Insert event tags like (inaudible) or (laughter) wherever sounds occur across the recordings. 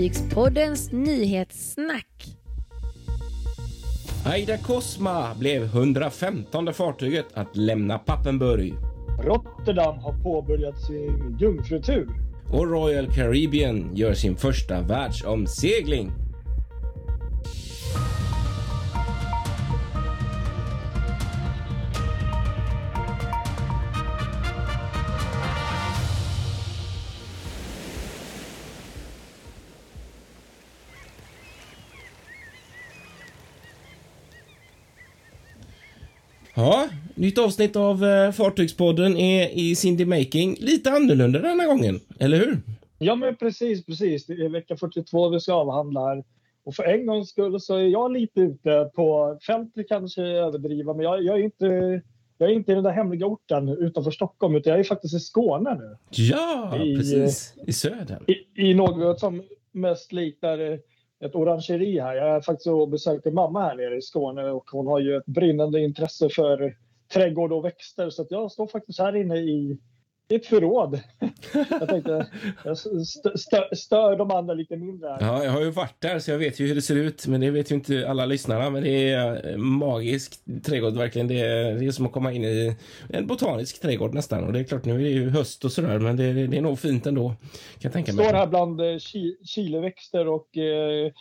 Fartygspoddens nyhetssnack. Aida Cosma blev 115 fartyget att lämna Pappenburg. Rotterdam har påbörjat sin jungfrutur. Och Royal Caribbean gör sin första världsomsegling. Ja, nytt avsnitt av eh, Fartygspodden är i sin making lite annorlunda denna gången, eller hur? Ja, men precis, precis. Det är vecka 42 vi ska avhandla här. Och för en gångs skull så är jag lite ute på fältet kanske överdriva, men jag, jag, är inte jag är inte i den där hemliga orten utanför Stockholm, utan jag är faktiskt i Skåne nu. Ja, I, precis. I södern. I, I något som mest liknar ett orangeri här. Jag är faktiskt och besökte mamma här nere i Skåne och hon har ju ett brinnande intresse för trädgård och växter så att jag står faktiskt här inne i i ett förråd. Jag tänkte jag stö, stö, stör de andra lite mindre. Här. Ja, jag har ju varit där så jag vet ju hur det ser ut. Men det vet ju inte alla lyssnarna. Men det är magisk trädgård verkligen. Det är, det är som att komma in i en botanisk trädgård nästan. Och det är klart nu är det ju höst och sådär. Men det, det är nog fint ändå. Kan jag tänka mig. Står här bland eh, chileväxter och eh,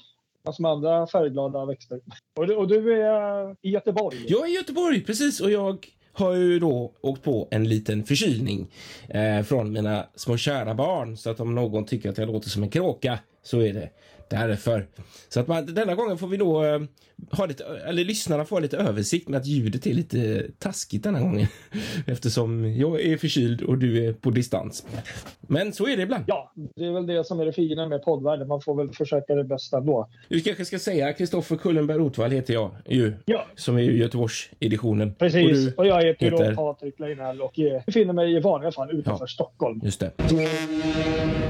som andra färgglada växter. Och du, och du är i Göteborg? Jag är i Göteborg, precis. Och jag har ju då åkt på en liten förkylning eh, från mina små kära barn. Så att om någon tycker att jag låter som en kråka så är det därför. Så att man, denna gången får vi då eh, ha lite, eller lyssnarna får lite översikt med att ljudet är lite taskigt denna gången. (laughs) Eftersom jag är förkyld och du är på distans. Men så är det ibland. Ja, det är väl det som är det fina med poddvärlden. Man får väl försöka det bästa ändå. Du kanske ska säga Kristoffer Kullenberg Rotvall heter jag ju. Ja. Som är Göteborgs-editionen. Precis. Och, och jag heter, heter... då Patrik Leinell och befinner mig i vanliga fall utanför Ja. Stockholm. Just det.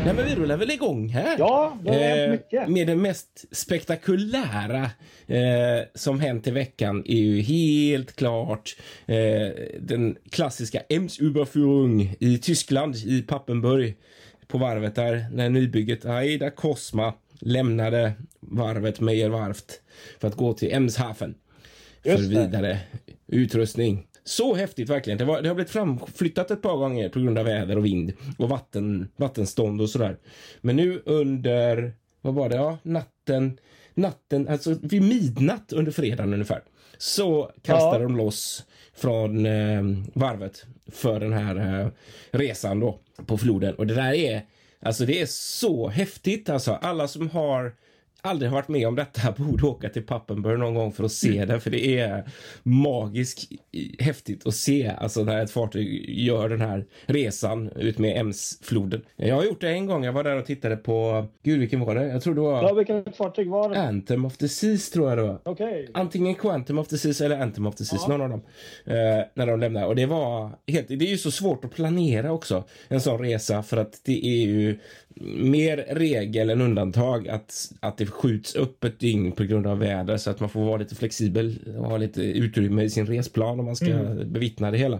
Nej, men vi rullar väl igång här. Ja, det har hänt mycket. Med det mest spektakulära eh, som hänt i veckan är ju helt klart eh, den klassiska Ems-Überführung i Tyskland, i Pappenburg, på varvet där, när nybygget Aida Cosma lämnade varvet Meyer Warft för att gå till Emshafen för vidare utrustning. Så häftigt verkligen. Det, var, det har blivit framflyttat ett par gånger på grund av väder och vind och vatten, vattenstånd och sådär. Men nu under, vad var det, ja, natten, natten, alltså vid midnatt under fredagen ungefär. Så kastade Ja. de loss från eh, varvet för den här eh, resan då på floden. Och det där är, alltså det är så häftigt alltså. Alla som har aldrig har varit med om detta borde åka till Pappenburg någon gång för att se det. För det är magiskt häftigt att se alltså när ett fartyg gör den här resan ut med Emsfloden. Jag har gjort det en gång. Jag var där och tittade på, gud vilken var det? Jag tror det Ja, var vilket fartyg var det? Anthem of the Seas tror jag det var. Okej. Antingen Quantum of the Seas eller Anthem of the Seas, Ja. någon av dem. Eh, när de lämnar. Och det var helt, det är ju så svårt att planera också, en sån resa, för att det är ju mer regel än undantag att, att det skjuts upp ett dygn på grund av väder så att man får vara lite flexibel och ha lite utrymme i sin resplan om man ska bevittna det hela.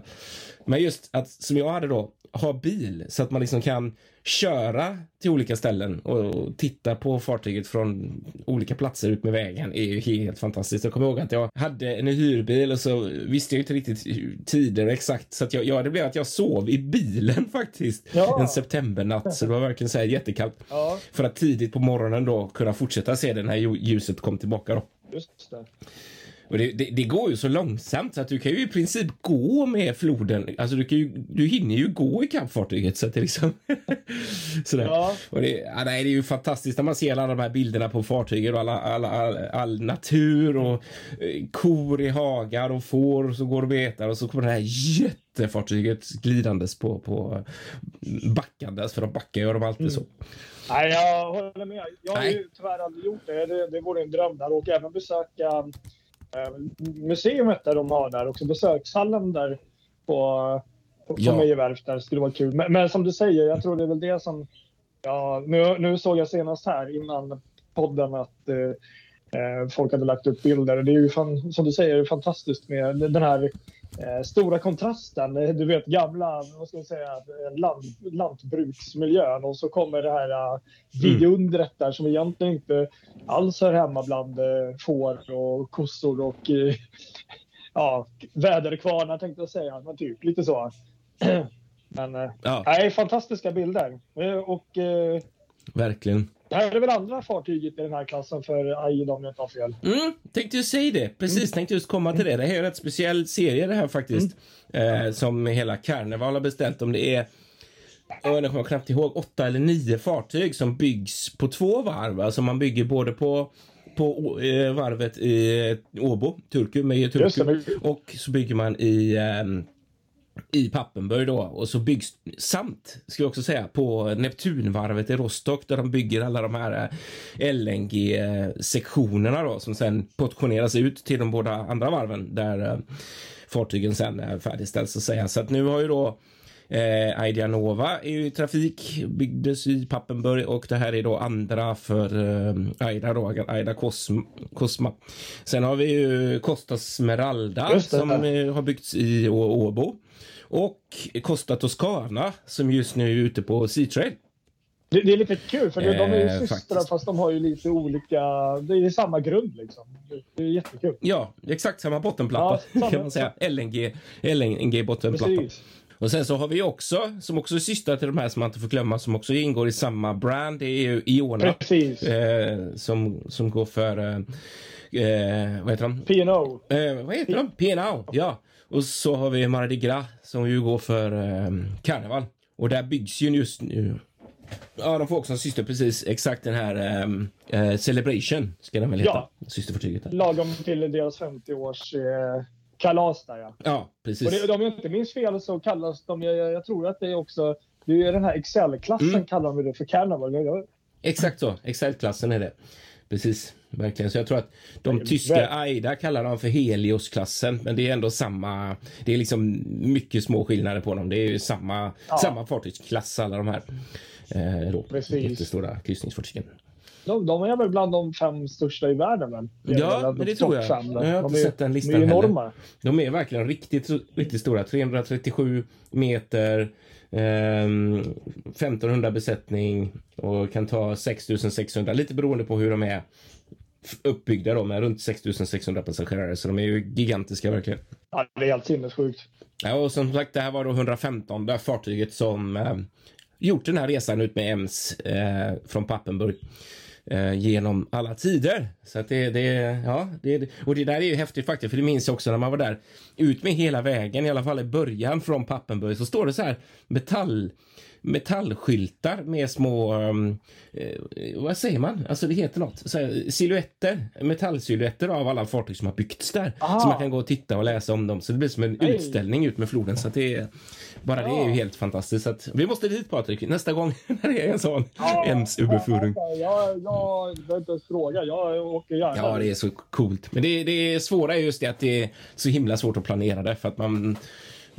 Men just att, som jag hade då, ha bil så att man liksom kan köra till olika ställen och, titta på fartyget från olika platser ut med vägen är ju helt fantastiskt. Jag kommer ihåg att jag hade en hyrbil och så visste jag inte riktigt tider exakt så att jag, ja, det blev att jag sov i bilen (laughs) faktiskt Ja. en septembernatt så det var verkligen så här jättekallt. Ja, För att tidigt på morgonen då kunna fortsätta se det när lju- ljuset kom tillbaka då. just det. Och det, det, det går ju så långsamt så att du kan ju i princip gå med floden. Alltså du, kan ju, du hinner ju gå i kampfartyget så att det liksom... (laughs) Sådär. Ja. Och det, ja, nej, det är ju fantastiskt när man ser alla de här bilderna på fartyget och alla, alla, all, all natur och eh, kor i hagar och får som går och betar och så kommer det här jättefartyget glidandes på, på backandes för de backar gör de alltid så. Nej, jag håller med. Jag har Nej. ju tyvärr aldrig gjort det. Det, det vore en dröm där. Och även besöka eh, museet där de har där. Också besökshallen där på, på, Ja. Meijerwerf där. skulle vara kul. Men, men som du säger, jag tror det är väl det som... Ja, nu, nu såg jag senast här innan podden att eh, eh, folk hade lagt upp bilder. Det är ju fan, som du säger fantastiskt med den här eh, stora kontrasten. Eh, du vet gamla, vad ska man säga, land, lantbruksmiljön och så kommer det här uh, vidundret där som egentligen inte alls hör hemma bland uh, får och kossor och uh, (laughs) ja, väderkvarnar tänkte jag säga, men typ lite så. (clears throat) men uh, ja. nej, fantastiska bilder. och Verkligen. Det här är väl andra fartyget i den här klassen för AIDA om jag inte har fel. Mm, tänkte ju säga det. Precis, mm. tänkte just komma till det. Det här är en rätt speciell serie det här faktiskt. Mm. Eh, som hela Carnival har beställt. Om det är, jag kommer knappt ihåg, åtta eller nio fartyg som byggs på två varv. Alltså man bygger både på på eh, varvet i Åbo, Turku, med Turku. Och så bygger man i eh, i Pappenburg då och så byggs samt ska jag också säga på Neptunvarvet i Rostock där de bygger alla de här eh, LNG sektionerna då som sen portioneras ut till de båda andra varven där eh, fartygen sen är färdigställs att säga. Så att nu har ju då Eh, Idea Nova är ju i trafik, byggdes i Pappenburg och det här är då andra för eh, Aida då, Aida Cosma. Cosma. Sen har vi ju Costa Smeralda som eh, har byggts i Åbo. Och Costa Toscana som just nu är ute på Sea Trail. Det, det, är lite kul för det, de är ju eh, systrar fast de har ju lite olika, det är samma grund liksom. Det är jättekul. Ja, exakt samma bottenplatta ja, (laughs) samma, kan man säga. LNG, LNG bottenplatta. Precis. Och sen så har vi också, som också är systrar till de här som man inte får glömma, som också ingår i samma brand, det är ju Iona. Precis. Eh, som, som går för, eh, eh vad heter de? P&O. Eh, vad heter de? P&O, ja. Och så har vi Mardi Gras som ju går för eh, karneval. Och där byggs ju just nu Ja, de får också en syster precis. Exakt den här um, uh, Celebration ska den väl heta. Ja. Systerfartyget. Lagom till deras 50-års uh, kalas där ja. Ja, precis. Och det, om jag inte minns fel så kallas de, jag, jag tror att det är också, det är den här Excel-klassen mm. kallar de det för Carnival. Exakt så, Excel-klassen är det. Precis, verkligen. Så jag tror att de tyska AIDA kallar dem för Helios-klassen, men det är ändå samma. Det är liksom mycket små skillnader på dem. Det är ju samma, ja. samma fartygsklass alla de här eh, då, jättestora kryssningsfartygen. De, de är väl bland de fem största i världen? Väl? Ja, men det tror jag. Fem, jag har inte sett den listan de är enorma. De är verkligen riktigt, riktigt stora. 337 meter, 1500 besättning och kan ta 6600, lite beroende på hur de är uppbyggda då med runt 6600 passagerare. Så de är ju gigantiska verkligen. Ja, det är helt sinnessjukt. Ja, och som sagt, det här var då 115 fartyget som eh, gjort den här resan ut med EMS eh, från Pappenburg eh, genom alla tider. Så att det, det, ja, det, och det där är ju häftigt faktiskt, för det minns jag också när man var där. Ut med hela vägen, i alla fall i början från Pappenburg, så står det så här metall metallskyltar med små, um, eh, vad säger man? Alltså det heter något. Silhuetter, metallsilhuetter av alla fartyg som har byggts där. Aha. Så man kan gå och titta och läsa om dem. Så det blir som en Nej. utställning ut med floden. Så det är, bara ja. det är ju helt fantastiskt. Så att, vi måste dit Patrik, nästa gång (laughs) när det är en sån ja, ens-överföring. Ja, jag, jag behöver inte ens fråga, jag åker gärna. Ja, det är så coolt. Men det, det svåra är just det att det är så himla svårt att planera det för att man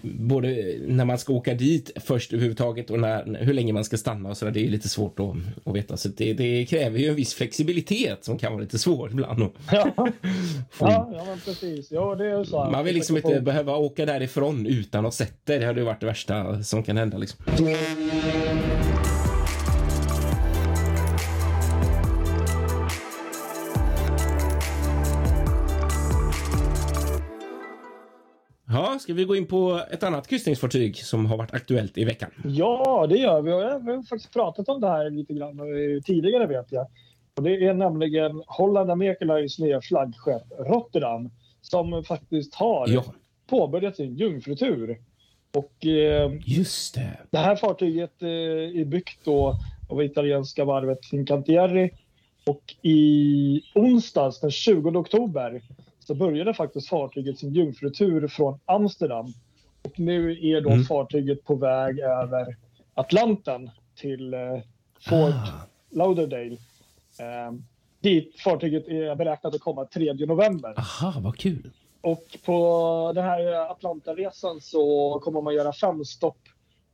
både när man ska åka dit först överhuvudtaget och när, hur länge man ska stanna och så där, det är lite svårt att, att veta. Så det, det, kräver ju en viss flexibilitet som kan vara lite svår ibland. (laughs) Ja, ja, ja precis. Ja, det är så. Man vill liksom inte behöva åka därifrån utan att sett det. Det hade varit det värsta som kan hända liksom. Ja, ska vi gå in på ett annat kryssningsfartyg som har varit aktuellt i veckan? Ja, det gör vi. Vi har faktiskt pratat om det här lite grann tidigare vet jag. Och det är nämligen Holland America nya flaggskepp Rotterdam som faktiskt har ja. påbörjat sin jungfrutur. Och eh, Just det. det här fartyget eh, är byggt då av italienska varvet Fincantieri och i onsdags den 20 oktober så började faktiskt fartyget sin jungfrutur från Amsterdam. Och nu är då mm. fartyget på väg över Atlanten till eh, Fort ah. Lauderdale. Eh, dit fartyget är beräknat att komma 3 november. Aha, vad kul! Och på den här Atlantaresan så kommer man göra fem stopp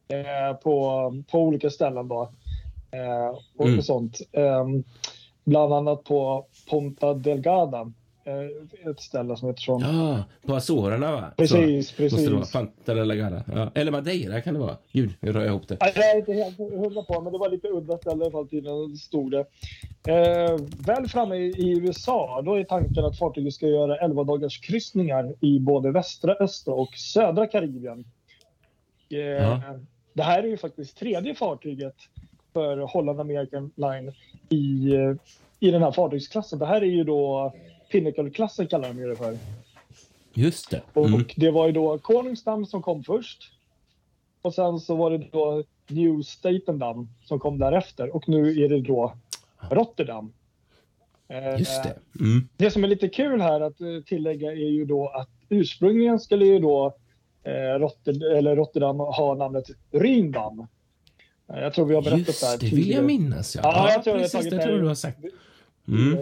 eh, på, på olika ställen då. Eh, och mm. sånt. Eh, bland annat på Ponta Delgada ett ställe som heter så. Ja, på Azorerna va? Precis, så, precis. Måste det. Ja. Eller Madeira kan det vara. Gud, nu rör jag ihop det. Nej, jag är inte helt hundra på, men det var lite udda ställe i alla fall tydligen, stod det. Eh, väl framme i, i USA, då är tanken att fartyget ska göra 11 dagars kryssningar i både västra, östra och södra Karibien. Eh, Ja. Det här är ju faktiskt tredje fartyget för Holland American Line i, eh, i den här fartygsklassen. Det här är ju då Pinnacle-klassen kallar de ju det för. Just det. Och Mm. det var ju då Koningsdamm som kom först. Och sen så var det då New Statendam som kom därefter. Och nu är det då Rotterdam. Eh, Just det. Mm. Det som är lite kul här att eh, tillägga är ju då att ursprungligen skulle ju då eh, Rotter, Rotterdam ha namnet Rindam. Jag tror vi har berättat det här Just det, vill jag minnas. Ja, Ja, jag tror jag har precis. tagit Det tror du har sagt. Mm.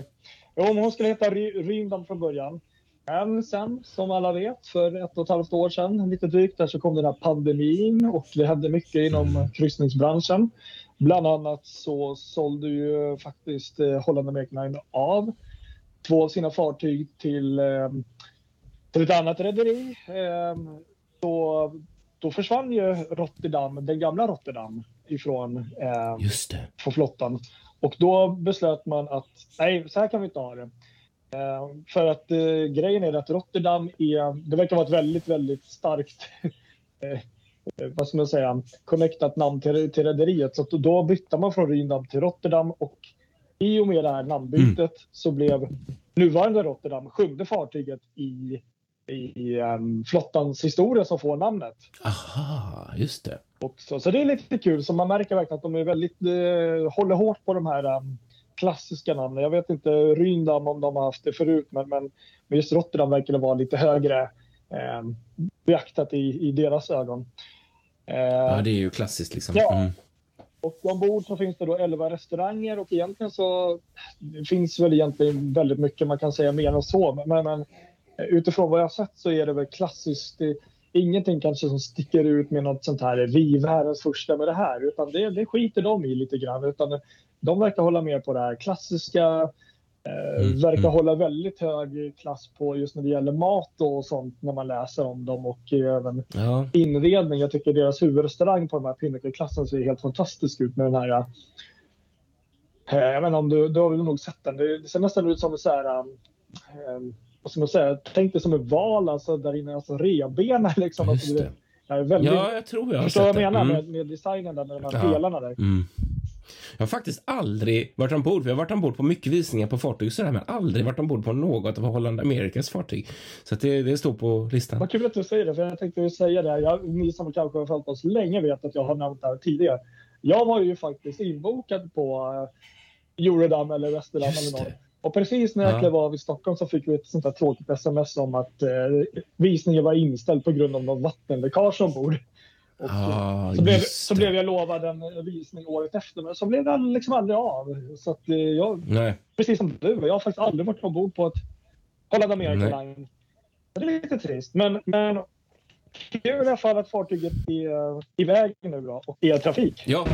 Jo, men hon skulle heta Ry- från början. Men sen, som alla vet, för ett och ett halvt år sedan, lite drygt, där så kom den här pandemin och det hände mycket inom kryssningsbranschen. Bland annat så sålde ju faktiskt eh, Holland American av två av sina fartyg till, eh, till ett annat rederi. Eh, då, då försvann ju Rotterdam, den gamla Rotterdam, ifrån eh, Just det. från flottan. Och då beslöt man att nej, så här kan vi inte ha det. Eh, för att eh, grejen är att Rotterdam är, det verkar vara ett väldigt, väldigt starkt, (laughs) eh, eh, vad ska man säga, connectat namn till, till rederiet. Så då bytte man från Rindam till Rotterdam och i och med det här namnbytet så blev nuvarande Rotterdam sjunde fartyget i, i em, flottans historia som får namnet. Aha, just det. Också. Så det är lite kul. Så man märker verkligen att de är väldigt, eh, håller hårt på de här um, klassiska namnen. Jag vet inte Rindam om de har haft det förut, men, men just Rotterdam verkar det vara lite högre eh, beaktat i, i deras ögon. Eh, Ja, det är ju klassiskt liksom. Ja. Mm. och ombord så finns det då 11 restauranger och egentligen så finns väl egentligen väldigt mycket man kan säga mer än så. Men, men utifrån vad jag har sett så är det väl klassiskt. Det, ingenting kanske som sticker ut med något sånt här vi världens första med det här utan det, det skiter de i lite grann. Utan de verkar hålla mer på det här klassiska. Eh, Mm, verkar mm. hålla väldigt hög klass på just när det gäller mat och sånt när man läser om dem och även Ja. inredning. Jag tycker deras huvudrestaurang på de här Pinnacle-klassen ser helt fantastisk ut med den här. eh, Jag vet inte om du, du har väl nog sett den. Det, ser nästan ut som en så här. eh, vad ska man säga? Tänk dig som en val alltså där inne, alltså revbena liksom. Alltså, det, det. väldigt, Ja, jag tror jag har förstår vad jag menar Mm. med, med designen där med de här Ja. pelarna där. Mm. Jag har faktiskt aldrig varit ombord. Vi har varit ombord på mycket visningar på fartyg sådär, men aldrig varit ombord på något av Holland Amerikas fartyg. Så det, det står på listan. Vad kul att du säger det, för jag tänkte ju säga det. Jag, ni som kanske har följt oss länge vet att jag har nämnt det här tidigare. Jag var ju faktiskt inbokad på eh, Eurodam eller Västerdam Just eller något. Och precis när jag Ja. klev av i Stockholm så fick vi ett sånt där tråkigt sms om att eh, visningen var inställd på grund av något vattenläckage ombord. Och, Ja, så, blev, så blev jag lovad en eh, visning året efter, men så blev det liksom aldrig av. Så att, eh, jag, Nej. precis som du, jag har faktiskt aldrig varit ombord på ett Holland American Nej. Line. Det är lite trist, men, men kul i alla fall att fartyget är iväg nu då och är i trafik. Ja.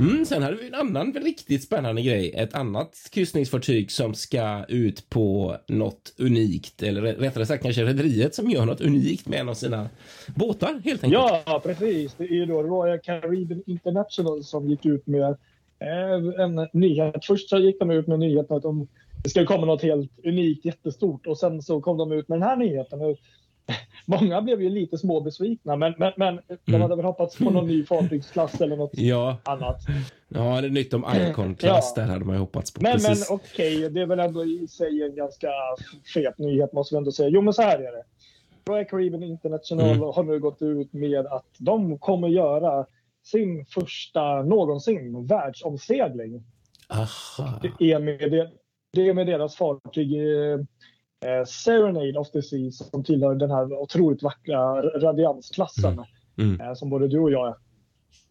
Mm, sen hade vi en annan riktigt spännande grej. Ett annat kryssningsfartyg som ska ut på något unikt, eller rättare sagt kanske rederiet som gör något unikt med en av sina båtar helt enkelt. Ja, precis. Det är ju då Royal Caribbean International som gick ut med eh, en nyhet. Först så gick de ut med nyheten att de, det skulle komma något helt unikt, jättestort och sen så kom de ut med den här nyheten. (laughs) Många blev ju lite småbesvikna, men, men, men de Mm. hade väl hoppats på någon ny fartygsklass eller något Ja, annat. ja det är nytt om Icon-klass. Ja. Där hade man ju hoppats på. Men, men okej, det är väl ändå i sig en ganska fet nyhet måste vi ändå säga. Jo, men så här är det. Royal Caribbean International Mm. har nu gått ut med att de kommer göra sin första någonsin världsomsegling. Aha. Det är med, det, det är med deras fartyg eh, eh, Serenade of the Sea som tillhör den här otroligt vackra radiansklassen Mm. eh, som både du och jag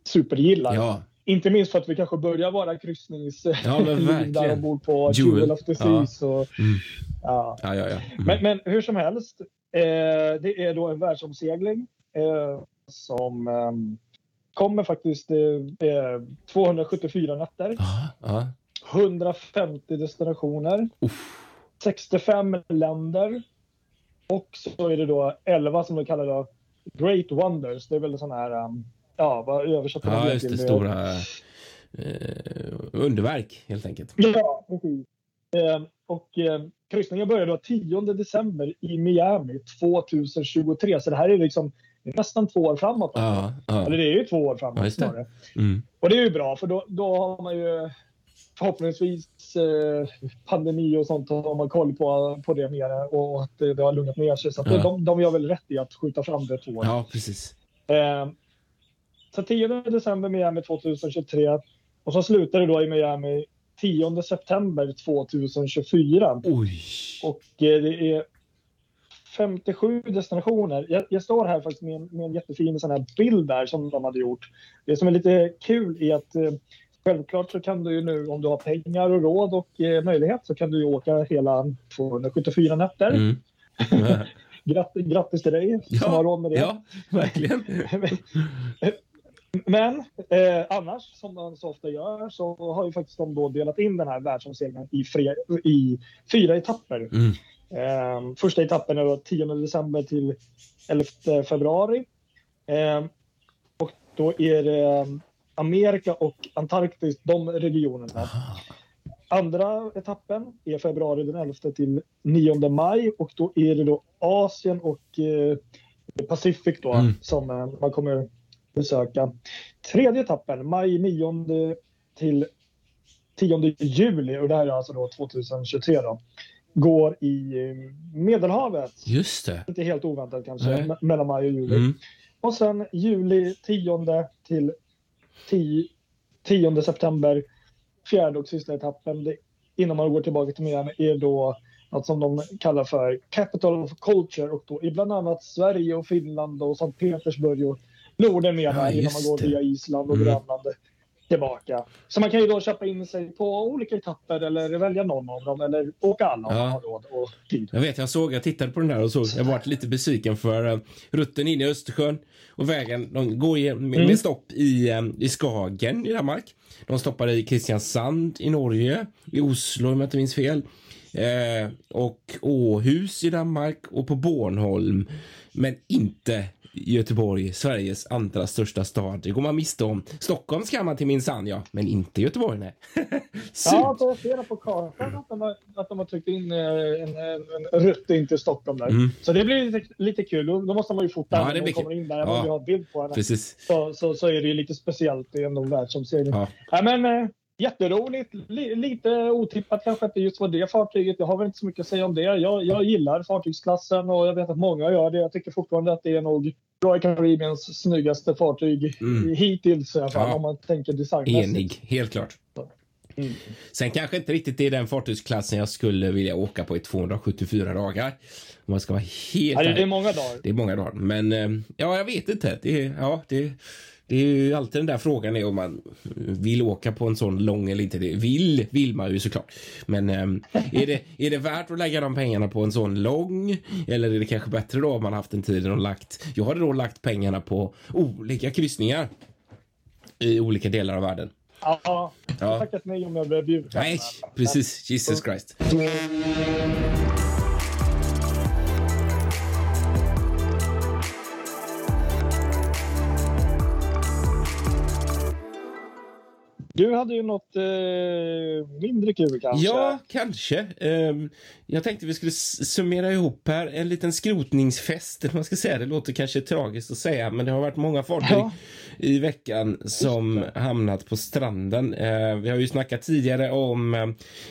supergillar. Ja, Inte minst för att vi kanske börjar vara kryssnings Ja, (laughs) där ombord på Jewel. Jewel of the Ja. Seas. Och, Mm. ja. ja, ja. ja. Mm. men, men hur som helst, eh, det är då en världsomsegling eh, som eh, kommer faktiskt eh, eh, 274 nätter, Ja, ja. 150 destinationer. Uff. 65 länder. Och så är det då 11 som de kallar då Great Wonders. Det är väl sådana här, um, ja vad översätter man Ja, det just det. till? Stora eh, underverk, helt enkelt. Ja, precis. Eh, och eh, kryssningen börjar då 10 december i Miami 2023. Så det här är liksom nästan två år framåt. Ja, ja. Eller det är ju två år framåt Ja, det. Mm. Och det är ju bra för då, då har man ju förhoppningsvis eh, pandemi och sånt har man koll på, på det mer och att det, det har lugnat ner sig. Så Ja. de, de gör väl rätt i att skjuta fram det två år. ja, precis. Eh, så 10 december Miami 2023 och så slutar det då i Miami 10 september 2024. Oj! Och eh, det är 57 destinationer. Jag, jag står här faktiskt med, en- med en jättefin sån här bild där som de hade gjort. Det som är lite kul är att eh, självklart så kan du ju nu om du har pengar och råd och eh, möjlighet så kan du ju åka hela 274 nätter. Mm. (laughs) Gratt, grattis till dig som har råd med det. ja, verkligen. (laughs) Men eh, annars, som man så ofta gör, så har ju faktiskt de då delat in den här världsomseglingen i, fre- i fyra etapper. Mm. Eh, första etappen är då 10 december till 11 februari. Eh, och då är det Amerika och Antarktis, de regionerna. Aha. Andra etappen är februari den 11 till 9 maj och då är det då Asien och eh, Pacific då Mm. som eh, man kommer besöka. Tredje etappen, maj 9 till 10 juli och det här är alltså då 2023 då, går i eh, Medelhavet. Just det. Inte helt oväntat kanske, mellan maj och juli. Mm. Och sen juli 10 till 10, 10 september, fjärde och sista etappen, innan man går tillbaka till Miami, är då något som de kallar för Capital of Culture och då är bland annat Sverige och Finland och Sankt Petersburg och Norden med Ja, innan man går via Island och Mm. Grönland tillbaka. Så man kan ju då köpa in sig på olika etapper eller välja någon av dem eller åka alla om Ja. man har råd och tid. Jag vet, jag såg, jag tittade på den där och såg, jag varit lite besviken för uh, rutten in i Östersjön och vägen, de går med, Mm. med stopp i, um, i Skagen i Danmark. De stoppar i Kristiansand i Norge, i Oslo om jag inte minns fel. Eh, och Åhus i Danmark och på Bornholm. Men inte i Göteborg, Sveriges andra största stad. Det går man miste om. Stockholm ska man till minsann, ja. Men inte Göteborg, nej. (laughs) Ja, jag ser på kartan att de har, att de har tryckt in eh, en, en, en rutt in till Stockholm där. Mm. Så det blir lite, lite kul. Då, måste man ju fota Ja, när blir kommer in där. Ja. Ja. Vi har bild på henne. Precis. Så, så, så är det ju lite speciellt. Är ändå världsomsegling. Ja. Ja. men, eh, jätteroligt. Li, lite otippat kanske att det just var det fartyget. Jag har väl inte så mycket att säga om det. Jag, jag gillar fartygsklassen och jag vet att många gör det. Jag tycker fortfarande att det är nog Royal Caribbeans snyggaste fartyg Mm. hittills i alla fall. Ja. Om man tänker designmässigt. Enig, helt klart. Mm. Sen kanske inte riktigt är den fartygsklassen jag skulle vilja åka på i 274 dagar. Om man ska vara helt Ja, det, är många dagar. Det är många dagar. Men eh, ja, jag vet inte. Det är, ja, det, det är ju alltid den där frågan är om man vill åka på en sån lång eller inte. Det vill, vill man ju såklart. Men eh, är, det, är det värt att lägga de pengarna på en sån lång? Eller är det kanske bättre då om man haft en tid och lagt... Jag hade då lagt pengarna på olika kryssningar i olika delar av världen. Ja, Ja. jag tackat nej om jag blev bjuden. Nej, precis. Jesus Christ. Du hade ju något eh, mindre kul kanske? Ja, kanske. Ehm, jag tänkte vi skulle summera ihop här en liten skrotningsfest. Man ska säga. Det låter kanske tragiskt att säga, men det har varit många fartyg Ja. i veckan som hamnat på stranden. Eh, vi har ju snackat tidigare om eh,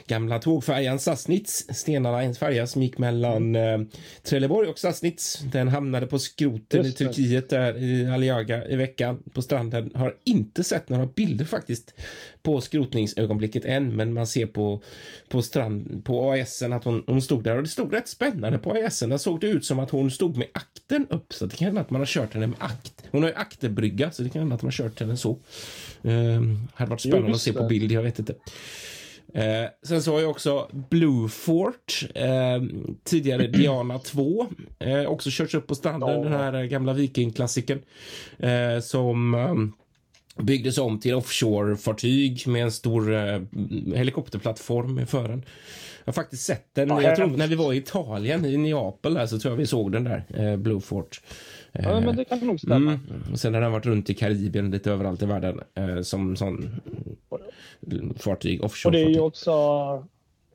gamla tågfärjan Sassnitz, Stena Lines färja som gick mellan eh, Trelleborg och Sassnitz. Den hamnade på skroten i. Turkiet där i Aliaga i veckan på stranden. Har inte sett några bilder faktiskt på skrotningsögonblicket än, men man ser på, på strand, på ASen att hon, hon stod där och det stod rätt spännande på ASen. Där såg det ut som att hon stod med akten upp, så det kan hända att man har kört henne med akt. Hon har ju akterbrygga, så det kan hända att man har kört henne så. Um, hade varit spännande att se på bild, jag vet inte. Eh, sen så har jag också Blue Fort, eh, tidigare (clears throat) Diana 2, eh, också körts upp på stranden, Ja. den här gamla vikingklassikern. Eh, som ehm, byggdes om till offshore-fartyg med en stor eh, helikopterplattform i fören. Jag har faktiskt sett den. Ja, jag tror, när vi var i Italien, i Neapel, där, så tror jag vi såg den där, eh, Blue Fort. Ja, men det kan nog stämma. Mm. Sen har den varit runt i Karibien, lite överallt i världen, eh, som sån mm, fartyg, Och det är också,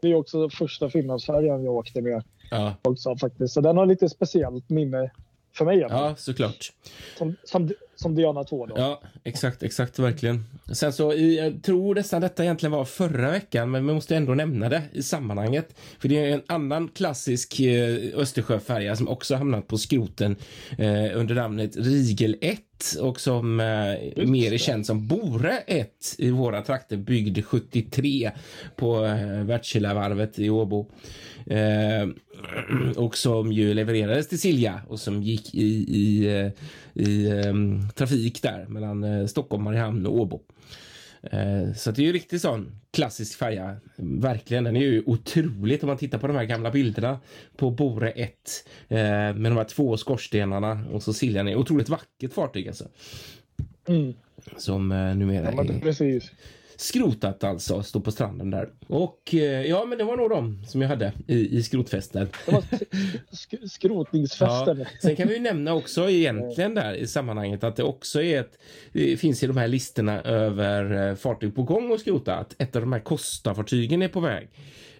det är också första Finlandsfärjan jag åkte med Ja, också faktiskt. Så den har lite speciellt minne för mig. ja, såklart. Som, som, som Diana 2 då. Ja, exakt, exakt, verkligen. Sen så, jag tror nästan detta egentligen var förra veckan, men vi måste ändå nämna det i sammanhanget. För det är en annan klassisk eh, Östersjöfärja som också hamnat på skroten eh, under namnet Rigel 1 och som eh, mer är känd som Bore 1 i våra trakter, byggd 73 på eh, Wärtsilävarvet i Åbo. Eh, (clears throat) och som ju levererades till Silja och som gick i, i, eh, i eh, trafik där mellan eh, Stockholm, Mariehamn och Åbo. Eh, Så det är ju riktigt sån klassisk färja. Verkligen, den är ju otroligt om man tittar på de här gamla bilderna på Bore 1 eh, med de här två skorstenarna och så Siljan är otroligt vackert fartyg alltså. Mm. Som numera Ja, men är precis. Skrotat alltså, står på stranden där. Och eh, ja, men det var nog de som jag hade i, i skrotfesten. Sk- skrotningsfesten. Ja, sen kan vi ju nämna också egentligen där i sammanhanget att det också är ett, det finns i de här listorna över eh, fartyg på gång och skrota att ett av de här Costa-fartygen är på väg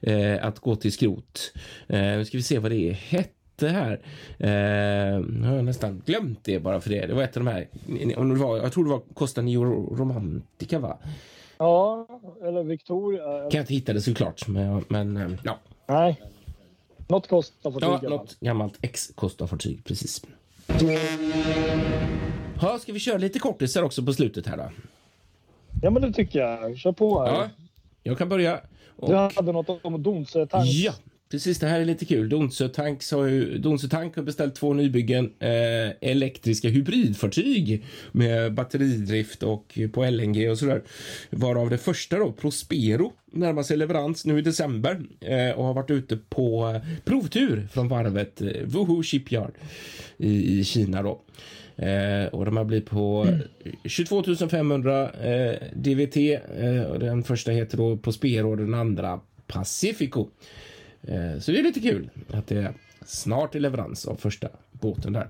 eh, att gå till skrot. Eh, nu ska vi se vad det är hette här. Eh, har jag nästan glömt det bara för det. Det var ett av de här, om det var, jag tror det var Costa Neo Romantica va? Ja, eller Victoria. eller- Kan jag inte hitta det såklart, men, men eh, ja. Nej. Något kostar på Ja, något gammalt ex-Costa-fartyg, precis. Ja, ska vi köra lite kortisar också på slutet här då? Ja, men det tycker jag. Kör på här. Ja, jag kan börja. Och, Du hade något om Donsö Tank. ja, precis. Det här är lite kul. Donsö Tank har ju, Donsö Tank har beställt två nybyggen eh, elektriska hybridfartyg med batteridrift och på LNG och sådär. Varav det första då, Prospero, närmar sig leverans nu i december eh, och har varit ute på provtur från varvet eh, Wuhu Shipyard i, i Kina då. Eh, och de här blir på 22 500 eh, DVT. Eh, och den första heter då Prospero och den andra Pacifico. Eh, så det är lite kul att det är snart är leverans av första båten där.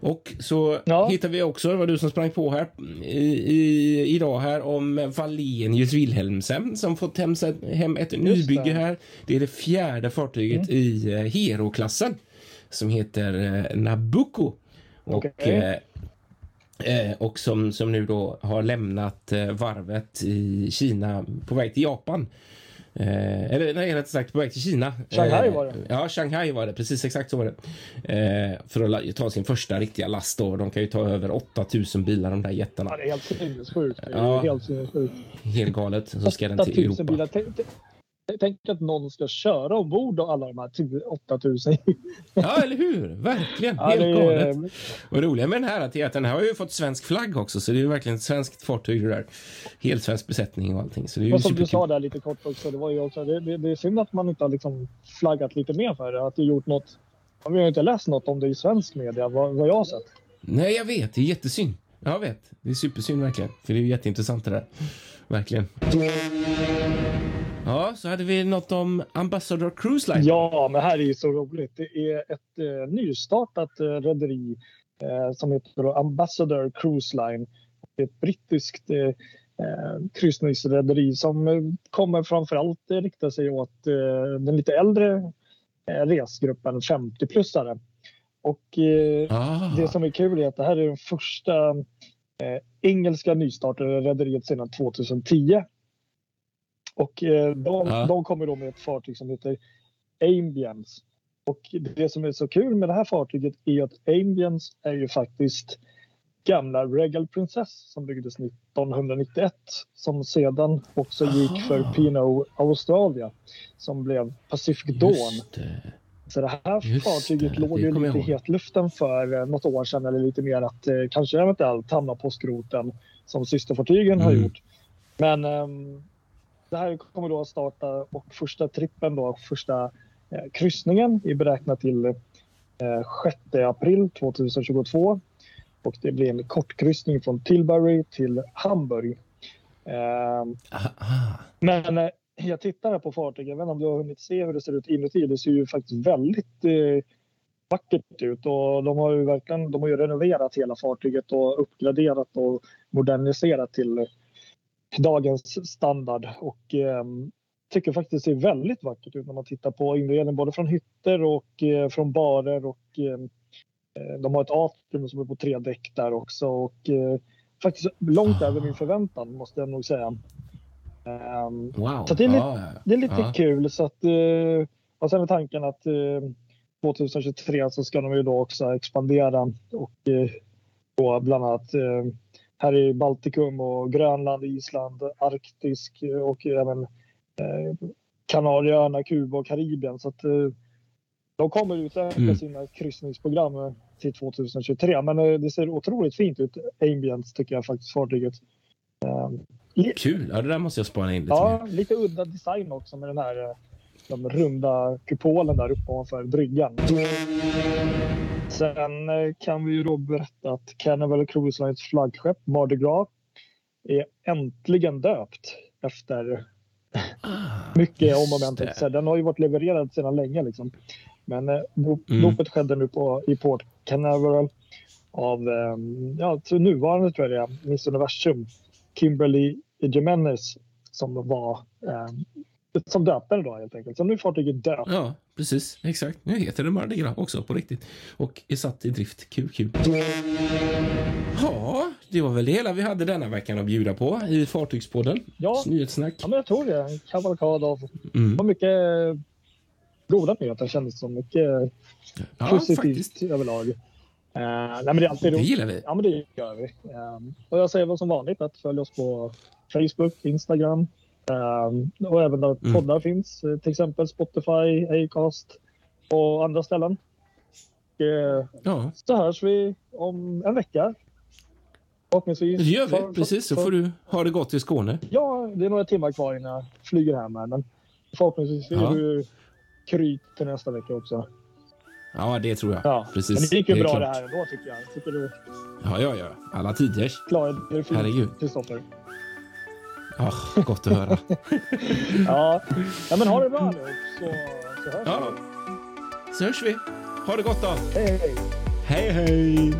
Och så Ja. hittar vi också, det var du som sprang på här i, i, idag här om Wallenius Wilhelmsen som fått hem, hem ett nybygge det. Mm. här. Det är det fjärde fartyget i eh, Hero-klassen som heter eh, Nabucco. Och, eh, och som, som nu då har lämnat varvet i Kina på väg till Japan. Eh, eller nej, rätt sagt på väg till Kina. Shanghai Eh, var det. Ja, Shanghai var det. Precis exakt så var det. Eh, för att ta sin första riktiga last då. De kan ju ta över 8000 bilar de där jättarna. Ja, det är helt sinnessjukt. Ja. helt sinnessjukt. Helt galet. Så ska den till 8000 Europa. bilar. Tänk, tänk- att någon ska köra ombord och alla de här 10 8000. Ja, eller hur? Verkligen. Ja, Helt det galet. Och roliga med den här är att den här har ju fått svensk flagg också. Så det är ju verkligen ett svenskt fartyg där. Helt svensk besättning och allting. Så det är och som du superkul. sa där lite kort också, det var ju också, det, det, det är synd att man inte har liksom flaggat lite mer för det. Att det gjort något. Vi har ju inte läst något om det i svensk media, vad, vad jag har sett. Nej, jag vet. Det är jättesynd. Jag vet. Det är supersynd verkligen. För det är ju jätteintressant det där. Verkligen. Ja, så hade vi något om Ambassador Cruise Line. Ja, men här är ju så roligt. Det är ett eh, nystartat eh, rederi eh, som heter Ambassador Cruise Line. Det är ett brittiskt eh, eh, kryssningsrederi som eh, kommer framförallt eh, rikta sig åt den lite äldre resgruppen 50-plussare. Och Ah, det som är kul är att det här är den första engelska nystartade rederiet sedan 2010. Och eh, de, Ja. de kommer då med ett fartyg som heter Ambience. Och det som är så kul med det här fartyget är att Ambience är ju faktiskt gamla Regal Princess som byggdes 1991 som sedan också gick för. P&O Australia som blev Pacific Dawn. just det. Så det här Just fartyget det, låg ju lite i hetluften för eh, något år sedan eller lite mer att eh, kanske eventuellt hamna på skroten som systerfartygen har Mm. gjort. Men ehm, det här kommer då att starta och första trippen då, första eh, kryssningen är beräknat till eh, 6 april 2022. Och det blir en kortkryssning från Tilbury till Hamburg. Eh, Aha. men eh, jag tittar här på fartyget. Jag vet inte om du har hunnit se hur det ser ut inuti. Det ser ju faktiskt väldigt eh, vackert ut och de har ju verkligen de har ju renoverat hela fartyget och uppgraderat och moderniserat till dagens standard och eh, tycker faktiskt det ser väldigt vackert ut när man tittar på inredningen både från hytter och eh, från barer och eh, de har ett atrium som är på tre däck där också och eh, faktiskt långt över min förväntan måste jag nog säga. Ehm, Wow. Så det är lite- det är lite kul så att eh, och sen är tanken att eh, 2023 så ska de ju då också expandera och eh, då bland annat eh, här i Baltikum och Grönland, Island, Arktis och även eh, Kanarieöarna, Kuba och Karibien. Så att eh, de kommer utöka Mm. sina kryssningsprogram eh, till 2023. Men det ser otroligt fint ut, Ambience tycker jag faktiskt fartyget. Eh, li- Kul. Ja, det där måste jag spana in lite mer. Ja, lite udda design också med den här de runda kupolen där uppe ovanför bryggan. Sen eh, kan vi ju då berätta att Carnival Cruise Lines flaggskepp Mardi Gras är äntligen döpt efter Ah, mycket om och men. Den har ju varit levererad sedan länge liksom. Men eh, Mm. dopet skedde nu på, i Port Canaveral av eh, ja, nuvarande tror jag det är, Miss Universum, Kimberly Jimenez som var eh, som döpte den då helt enkelt. Så nu är fartyget döpt. Ja, precis. Exakt. Nu heter det Mardi Gras också på riktigt. Och är satt i drift. Kul. Ja, det var väl det hela vi hade denna veckan att bjuda på i Fartygspodden. Ja. Nyhetssnack. Ja, men jag tror det. En kavalkad av Mm. det var mycket eh, goda nyheter kändes som. Mycket Ja, positivt faktiskt. överlag. Eh, nej, men det är alltid Det gillar vi. Ja, men det gör vi. Um, och jag säger väl som vanligt att följ oss på Facebook, Instagram ehm, och även där Mm. poddar finns. eh, Till exempel Spotify, Acast och andra ställen. Eh, Ja, så hörs vi om en vecka. Förhoppningsvis. det gör vi. Precis, så får du ha det gott i Skåne. Ja, det är några timmar kvar innan jag flyger hem här. Men förhoppningsvis är Ja. du kry till nästa vecka också. Ja, det tror jag. Ja, Precis. Men det gick ju är bra klart. det här ändå tycker jag. Tycker du Ja, ja, ja. Alla tiders. klarade det fint, Herregud. Kristoffer? Ja, gott att höra. (laughs) Ja. ja, men ha det bra nu så, så hörs Ja, vi. så hörs vi. Ha det gott då. Hej, hej. Hej, hej!